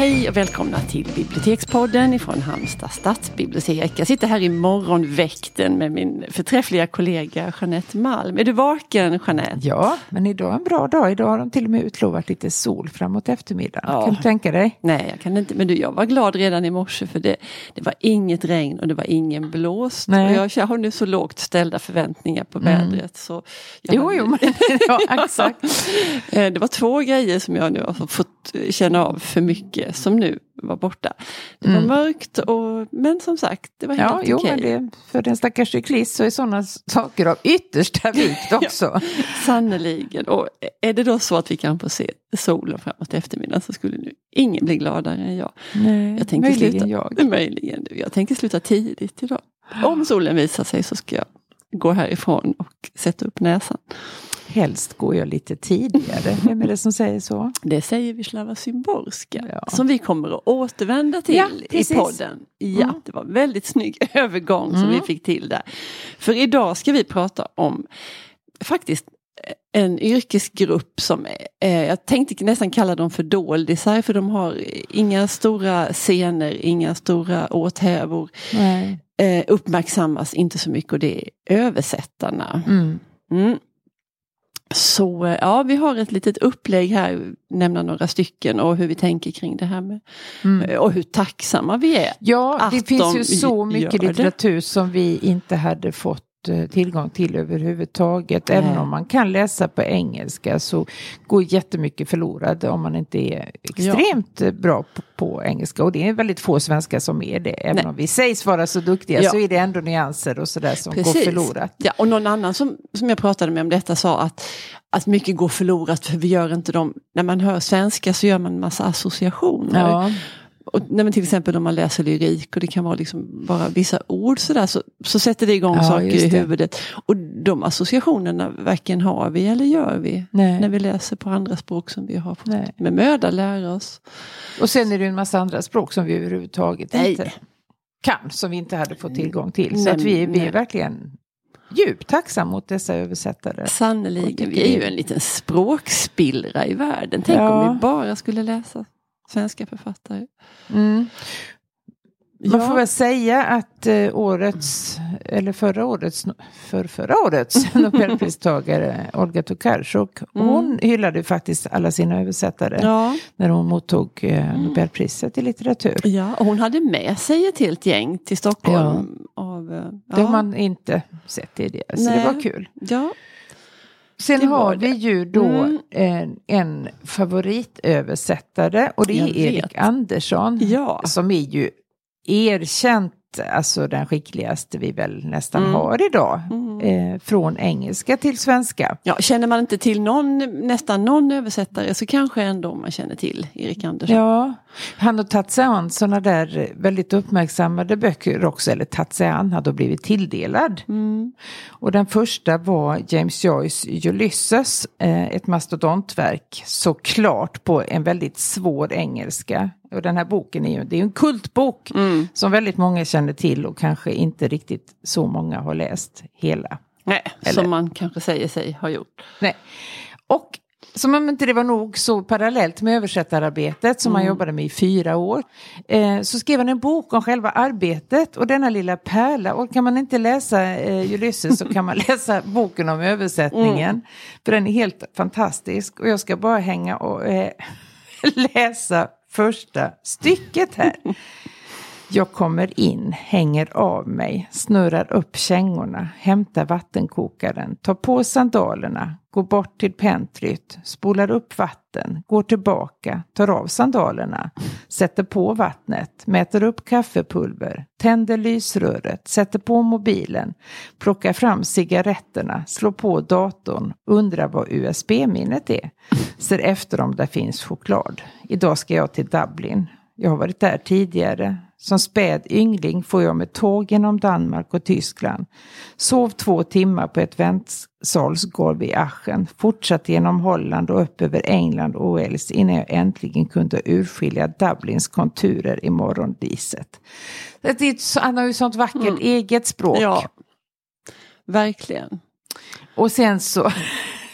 Hej och välkomna till Bibliotekspodden ifrån Halmstad stadsbibliotek. Jag sitter här i morgonväkten med min förträffliga kollega Jeanette Malm. Är du vaken Jeanette? Ja, men idag är en bra dag. Idag har de till och med utlovat lite sol framåt eftermiddagen. Ja. Kan du tänka dig? Nej, jag kan inte. Men du, jag var glad redan i morse för det, det var inget regn och det var ingen blåst. Nej. Och jag har nu så lågt ställda förväntningar på mm. vädret. Så jo, var... jo, men ja, exakt. Eh, det var två grejer som jag nu har fått känna av för mycket som nu var borta. Det var mm. mörkt och, men som sagt, det var helt ja, okej. Okay. Jo, för en stackars cyklist så är sådana saker av yttersta vikt också. ja, Sannerligen. Och är det då så att vi kan få se solen framåt eftermiddagen så skulle nu ingen bli gladare än jag. Nej, jag tänker möjligen sluta, jag. Möjligen. Jag tänker sluta tidigt idag. Om solen visar sig så ska jag gå härifrån och sätta upp näsan. Helst går jag lite tidigare. Vem är det som säger så? Det säger Wisława Szymborska. Ja. Som vi kommer att återvända till ja, i podden. Ja, mm. det var en väldigt snygg övergång som mm. vi fick till där. För idag ska vi prata om faktiskt en yrkesgrupp som, eh, jag tänkte nästan kalla dem för doldisar för de har inga stora scener, inga stora åthävor. Eh, uppmärksammas inte så mycket och det är översättarna. Mm. Mm. Så eh, ja, vi har ett litet upplägg här, nämna några stycken och hur vi tänker kring det här med mm. Eh, och hur tacksamma vi är. Ja, det finns ju så mycket litteratur som vi inte hade fått tillgång till överhuvudtaget. Nej. Även om man kan läsa på engelska så går jättemycket förlorat om man inte är extremt ja. bra på, på, engelska. Och det är väldigt få svenskar som är det. Även Nej. om vi sägs vara så duktiga ja. så är det ändå nyanser och sådär som Precis. går förlorat. Ja, och någon annan som, som jag pratade med om detta sa att, att mycket går förlorat för vi gör inte dem, när man hör svenska så gör man en massa associationer. Ja. Och, nej, till exempel om man läser lyrik och det kan vara liksom bara vissa ord sådär så, så sätter det igång ja, saker i huvudet. Och de associationerna varken har vi eller gör vi nej. när vi läser på andra språk som vi har fått nej. med möda lära oss. Och sen är det en massa andra språk som vi överhuvudtaget nej. inte kan, som vi inte hade fått tillgång till. Så att vi, vi är verkligen djupt tacksam mot dessa översättare. Sannerligen, vi är ju en liten språkspillra i världen. Tänk ja. om vi bara skulle läsa svenska författare. Mm. Man får väl säga att eh, årets, eller förra årets, för förra årets Nobelpristagare Olga Tokarczuk, mm. hon hyllade faktiskt alla sina översättare ja. när hon mottog eh, mm. Nobelpriset i litteratur. Ja, och hon hade med sig ett helt gäng till Stockholm. Ja. Av, eh. Det har man inte sett tidigare, så Nej. det var kul. Ja. Sen har vi ju då mm. en, en favoritöversättare och det är Erik Andersson. Ja. Som är ju erkänt alltså den skickligaste vi väl nästan mm. har idag. Mm. Eh, från engelska till svenska. Ja, känner man inte till någon, nästan någon översättare så kanske ändå man känner till Erik Andersson. Ja, han har tagit sig an sådana där väldigt uppmärksammade böcker också, eller tagit sig an, hade blivit tilldelad. Mm. Och den första var James Joyce Ulysses, eh, ett mastodontverk, såklart på en väldigt svår engelska. Och den här boken är ju det är en kultbok mm. som väldigt många känner till och kanske inte riktigt så många har läst hela. Nej, Eller? som man kanske säger sig ha gjort. Nej. Och som om inte det var nog så parallellt med översättararbetet som mm. han jobbade med i fyra år. Eh, så skrev han en bok om själva arbetet och denna lilla pärla. Och kan man inte läsa eh, Ulysses så kan man läsa boken om översättningen. Mm. För den är helt fantastisk och jag ska bara hänga och eh, läsa första stycket här. Jag kommer in, hänger av mig, snurrar upp kängorna, hämtar vattenkokaren, tar på sandalerna, går bort till pentryt, spolar upp vatten, går tillbaka, tar av sandalerna, sätter på vattnet, mäter upp kaffepulver, tänder lysröret, sätter på mobilen, plockar fram cigaretterna, slår på datorn, undrar vad USB-minnet är, ser efter om det finns choklad. Idag ska jag till Dublin. Jag har varit där tidigare, som späd yngling får jag med tåg genom Danmark och Tyskland. Sov två timmar på ett väntsalsgolv i Aachen. Fortsatte genom Holland och upp över England och Wales innan jag äntligen kunde urskilja Dublins konturer i morgondiset. Han har ju sånt vackert mm. eget språk. Ja, verkligen. Och sen så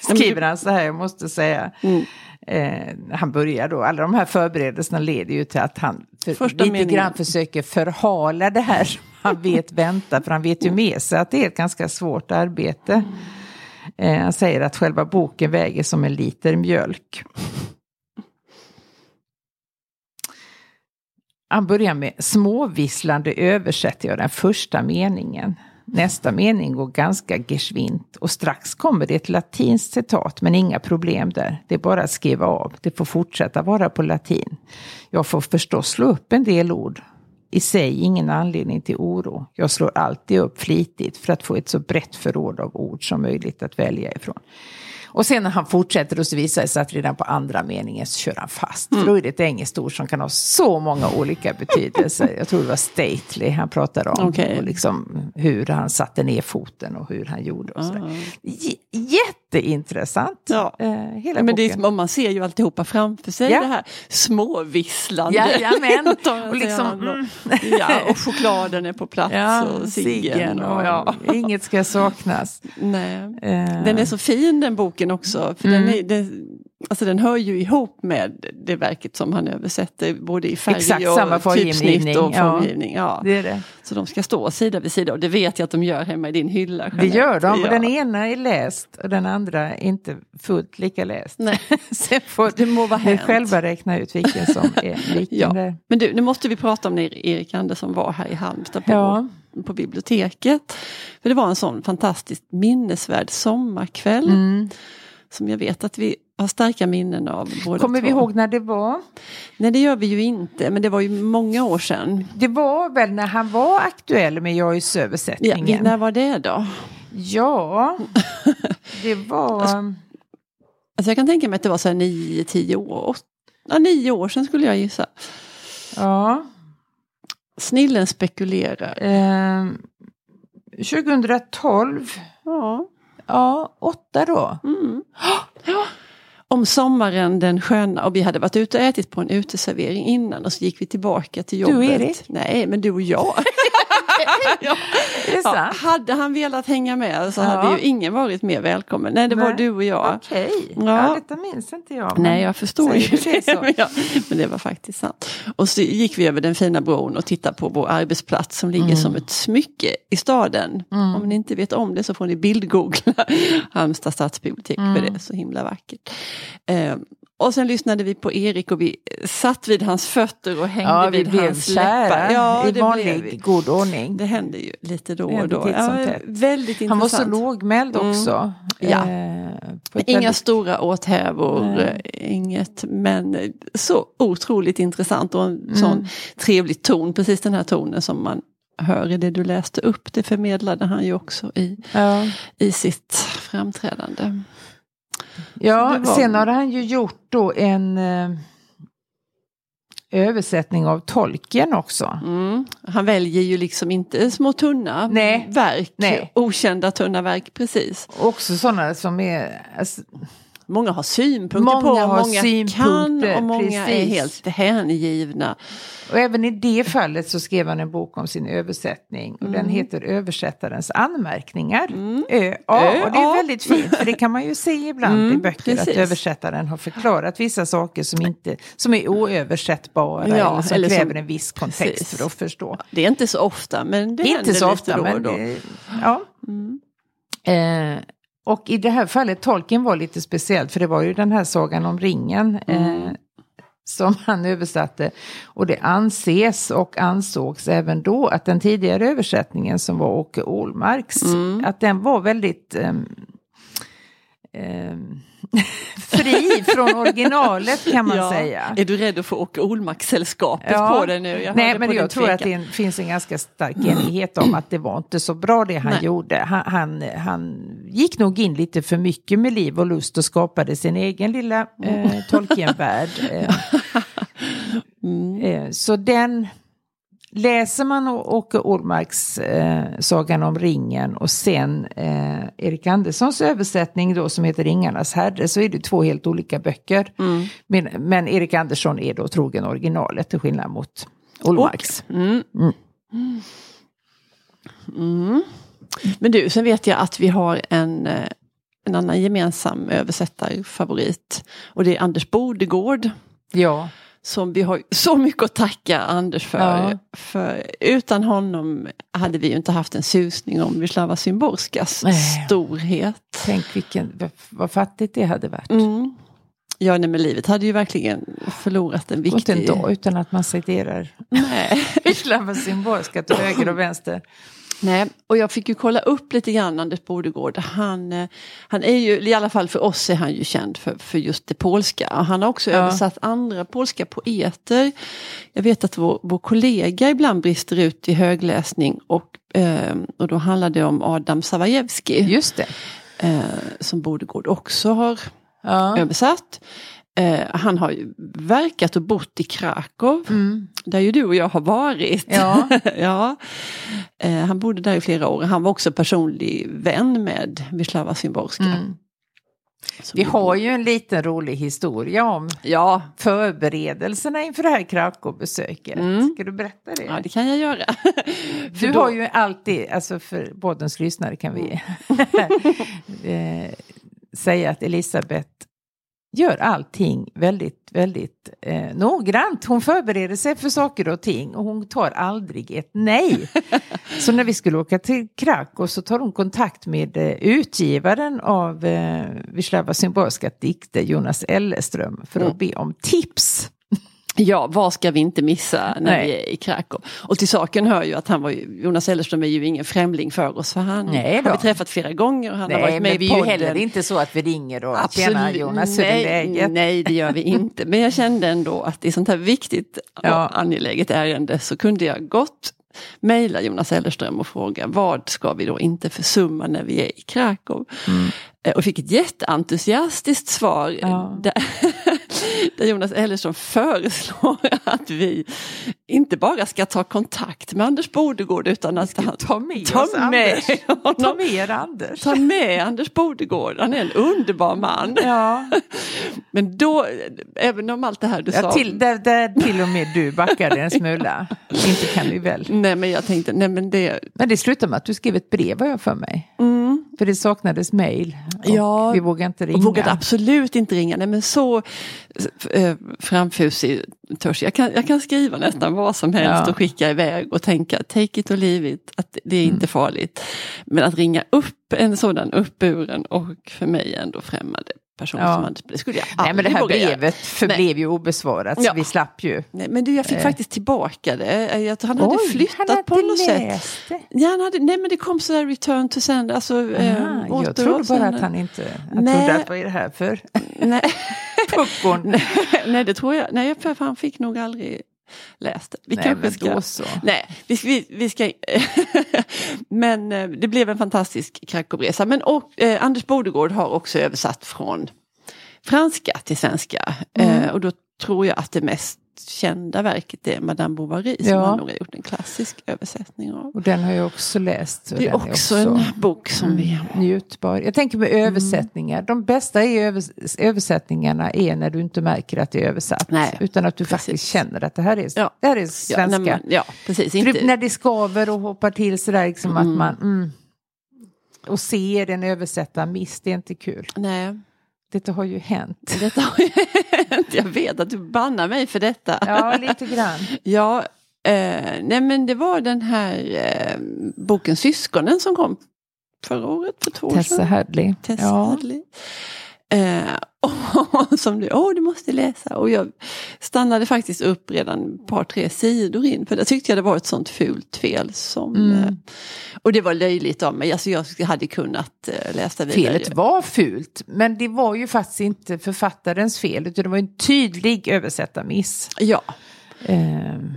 skriver han så här, jag måste säga. Mm. Eh, han börjar då, alla de här förberedelserna leder ju till att han för, lite meningen. grann försöker förhala det här som han vet vänta, för han vet ju med sig att det är ett ganska svårt arbete. Eh, han säger att själva boken väger som en liter mjölk. Han börjar med småvisslande översätter jag den första meningen. Nästa mening går ganska geschwint och strax kommer det ett latinskt citat men inga problem där. Det är bara att skriva av. Det får fortsätta vara på latin. Jag får förstås slå upp en del ord. I sig ingen anledning till oro. Jag slår alltid upp flitigt för att få ett så brett förråd av ord som möjligt att välja ifrån. Och sen när han fortsätter och så visar det sig att redan på andra meningen så kör han fast. Mm. För då är det ett engelskt ord som kan ha så många olika betydelser. Jag tror det var stately han pratade om. Okay. Och liksom hur han satte ner foten och hur han gjorde. Och sådär. Jätteintressant. Ja. Eh, hela Men det är, man ser ju alltihopa framför sig ja. det här småvisslande. Jajamän. och, liksom, mm. Ja, och chokladen är på plats ja, och ciggen. Och, ja. Inget ska saknas. Nej. Eh. Den är så fin den boken boken också. För mm. den, är, den, alltså den hör ju ihop med det verket som han översätter både i färg Exakt, och samma typsnitt och formgivning. Ja, Det är det. Så de ska stå sida vid sida och det vet jag att de gör hemma i din hylla. Jeanette. Det gör de, ja. den ena är läst och den andra inte fullt lika läst. Nej. Sen får det må vara ni själva räkna ut vilken som är vilken. ja. Men du, nu måste vi prata om när Erik Andersson var här i Halmstad på, ja. på biblioteket. För det var en sån fantastiskt minnesvärd sommarkväll. Mm som jag vet att vi har starka minnen av. Kommer vi ihåg när det var? Nej det gör vi ju inte, men det var ju många år sedan. Det var väl när han var aktuell med Joyce översättningen? Ja, när var det då? Ja, det var... Alltså, alltså jag kan tänka mig att det var så här nio, tio år. Ja, nio år sedan skulle jag gissa. Ja. Snillen spekulerar. Eh, 2012. Ja. Ja, åtta då. Mm. Ja. Om sommaren den sköna och vi hade varit ute och ätit på en uteservering innan och så gick vi tillbaka till jobbet. Du och Erik? Nej, men du och jag. ja. ja, hade han velat hänga med så ja. hade ju ingen varit mer välkommen. Nej, det Nej. var du och jag. Okej, okay. ja. ja, detta minns inte jag. Nej, jag förstår ju det. det ja, men det var faktiskt sant. Och så gick vi över den fina bron och tittade på vår arbetsplats som ligger mm. som ett smycke i staden. Mm. Om ni inte vet om det så får ni bildgoogla Halmstad stadsbibliotek mm. för det är så himla vackert. Um, och sen lyssnade vi på Erik och vi satt vid hans fötter och hängde ja, vid hans läppar. Ja, i vanlig god ordning. Det händer ju lite då och då. Ja, väldigt intressant. Han var så lågmäld mm. också. Mm. Ja. Eh, Inga väldigt... stora åthävor, eh, inget, men så otroligt intressant och en mm. sån trevlig ton, precis den här tonen som man hör i det du läste upp. Det förmedlade han ju också i, ja. i sitt framträdande. Ja, sen har han ju gjort då en eh, översättning av tolken också. Mm. Han väljer ju liksom inte små tunna Nej. verk, Nej. okända tunna verk precis. Också sådana som är... Alltså, Många har synpunkter många på, har många synpunkter, kan och många precis. är helt hängivna. Och även i det fallet så skrev han en bok om sin översättning. Och mm. Den heter Översättarens anmärkningar. Mm. Ö, A, och det är väldigt fint, för det kan man ju se ibland mm, i böcker. Precis. Att översättaren har förklarat vissa saker som, inte, som är oöversättbara. Ja, eller som eller kräver som, en viss kontext precis. för att förstå. Det är inte så ofta, men det inte händer så ofta, lite då och då. Det, ja. Mm. Eh, och i det här fallet, tolken var lite speciellt för det var ju den här sagan om ringen. Mm. Eh, som han översatte. Och det anses och ansågs även då att den tidigare översättningen som var Åke Ålmarks, mm. att den var väldigt um, um, fri från originalet kan man ja. säga. Är du rädd att få åka Olmark-sällskapet ja. på det nu? Jag Nej, men jag tror att det finns en ganska stark enighet om att det var inte så bra det han Nej. gjorde. Han, han, han, gick nog in lite för mycket med liv och lust och skapade sin egen lilla eh, Tolkien-värld. Eh. Mm. Eh, så den läser man Åke Ormarks eh, Sagan om ringen och sen eh, Erik Anderssons översättning då som heter Ringarnas herre så är det två helt olika böcker. Mm. Men, men, Erik Andersson är då trogen originalet till skillnad mot Ormarks. Mm. Mm. mm. Men du, sen vet jag att vi har en eh, en annan gemensam översättarfavorit. Och det är Anders Bodegård. Ja. Som vi har så mycket att tacka Anders för. Ja. för utan honom hade vi ju inte haft en susning om Wisława Szymborskas storhet. Tänk vilken, vad fattigt det hade varit. Mm. Ja, nej, men livet hade ju verkligen förlorat en viktig... Inte en dag utan att man citerar Wisława Szymborska till höger och vänster. Nej, och jag fick ju kolla upp lite grann Anders Bodegård. Han, eh, han är ju, i alla fall för oss är han ju känd för, för just det polska. Han har också ja. översatt andra polska poeter. Jag vet att vår, vår kollega ibland brister ut i högläsning och, eh, och då handlar det om Adam Savajewski. Just det. Eh, som Bodegård också har ja. översatt. Eh, han har ju verkat och bott i Krakow, mm. där ju du och jag har varit. Ja. ja. Eh, han bodde där i flera år. Han var också personlig vän med Wisława Szymborska. Mm. Vi har ju en liten rolig historia om ja. förberedelserna inför det här Krakow-besöket. Mm. Ska du berätta det? Ja, det kan jag göra. du då... har ju alltid, alltså för bådens lyssnare kan vi eh, säga att Elisabeth gör allting väldigt, väldigt eh, noggrant. Hon förbereder sig för saker och ting och hon tar aldrig ett nej. så när vi skulle åka till Krakow så tar hon kontakt med eh, utgivaren av eh, Wisława Szymborska dikter, Jonas Elleström, för att mm. be om tips. Ja, vad ska vi inte missa när Nej. vi är i Krakow? Och till saken hör ju att han var ju, Jonas Ellerström är ju ingen främling för oss för han Nej har vi träffat flera gånger och han Nej, har varit med men vi är ju heller inte så att vi ringer och Absolut, tjena Jonas, nej, läget? Nej, det gör vi inte. Men jag kände ändå att i sånt här viktigt ja. och angeläget ärende så kunde jag gott mejla Jonas Ellerström och fråga vad ska vi då inte försumma när vi är i Krakow? Mm. Eh, och fick ett jätteentusiastiskt svar. Ja. Där, där Jonas Ellersson föreslår att vi inte bara ska ta kontakt med Anders Bodegård utan att han ta med, ta med Honom, ta med Anders. Ta med Anders Bodegård, han är en underbar man. Ja. Men då, även om allt det här du ja, sa. Till, där, där till och med du backade en smula. inte kan vi väl. Nej men jag tänkte, nej men det. Men det slutade med att du skrev ett brev har jag för mig. Mm. För det saknades mejl. Ja, vi vågade inte ringa. Vågade absolut inte ringa. Nej, men så framfusig törs jag. Kan, jag kan skriva nästan vad som helst ja. och skicka iväg och tänka take it or leave it. Att det är mm. inte farligt. Men att ringa upp en sådan uppburen och för mig ändå främmande person ja. som hade, det skulle jag Nej men det här brevet förblev Nej. ju obesvarat så vi slapp ju. Nej, men du jag fick eh. faktiskt tillbaka det. Jag, han hade Oj, flyttat han hade på något sätt. Det. Ja, han hade, nej men det kom sådär return to send. Alltså, eh, jag trodde bara att han inte, han trodde att vad är det här för nej. puckon? nej det tror jag, nej för han fick nog aldrig läst det. Vi Nej, kanske ska... Så. Nej, vi, vi, vi ska... men eh, det blev en fantastisk Krakowresa. Men och, eh, Anders Bodegård har också översatt från franska till svenska. Mm. Eh, och då tror jag att det mest kända verket är Madame Bovary som ja. han nog har gjort en klassisk översättning av. Och den har jag också läst. Det är också, är också, en bok som mm, vi... Njutbar. Jag tänker med mm. översättningar. Mm. De bästa är övers översättningarna är när du inte märker att det är översatt. Nej, utan att du precis. faktiskt känner att det här är, ja. det här är svenska. Ja, ja precis. Inte... När det skaver och hoppar till sådär liksom mm. att man... Mm, och ser en översättare miss, det är inte kul. Nej. Detta har ju hänt. Detta har ju hänt. Jag vet att du bannar mig för detta. Ja, lite grann. ja, eh, nej men det var den här eh, boken Syskonen som kom förra året, för två år sedan. Tessa Hadley. Tessa ja. Hadley. Eh, som du, åh du måste läsa. Och jag stannade faktiskt upp redan ett par tre sidor in. För där tyckte jag det var ett sånt fult fel. Som, mm. eh, och det var löjligt av mig. Alltså jag hade kunnat eh, läsa vidare. Felet var fult. Men det var ju faktiskt inte författarens fel. Utan det var en tydlig översättarmiss. Ja. Ehm.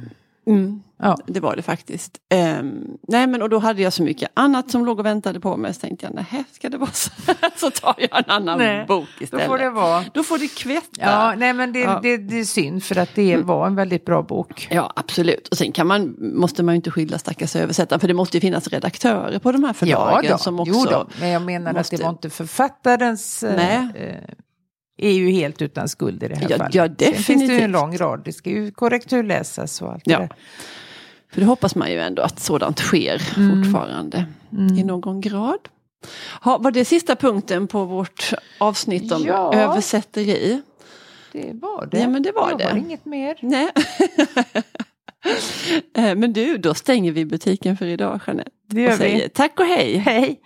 Mm. Ja. Det var det faktiskt. Um, nej men och då hade jag så mycket annat som låg och väntade på mig. Så tänkte jag, nej ska det vara så så tar jag en annan nej, bok istället. Då får det vara. Då får det kvätta. Ja, nej men det, ja. det, det är synd för att det mm. var en väldigt bra bok. Ja absolut. Och sen kan man, måste man ju inte skylla stackars översättaren. För det måste ju finnas redaktörer på de här förlagen. Ja, då. som också jo då. Men jag menar måste... att det var inte författarens nej. Eh, är ju helt utan skuld i det här ja, fallet. Ja, definitivt. Sen finns det ju en lång rad, det ska ju korrekturläsas och allt ja. det För det hoppas man ju ändå att sådant sker mm. fortfarande mm. i någon grad. Ha, var det sista punkten på vårt avsnitt om ja, översätteri? Det var det. Ja men det var Jag det. har inget mer. Nej. Eh, men du, då stänger vi butiken för idag Jeanette. Det gör och säger vi. tack och hej. Hej.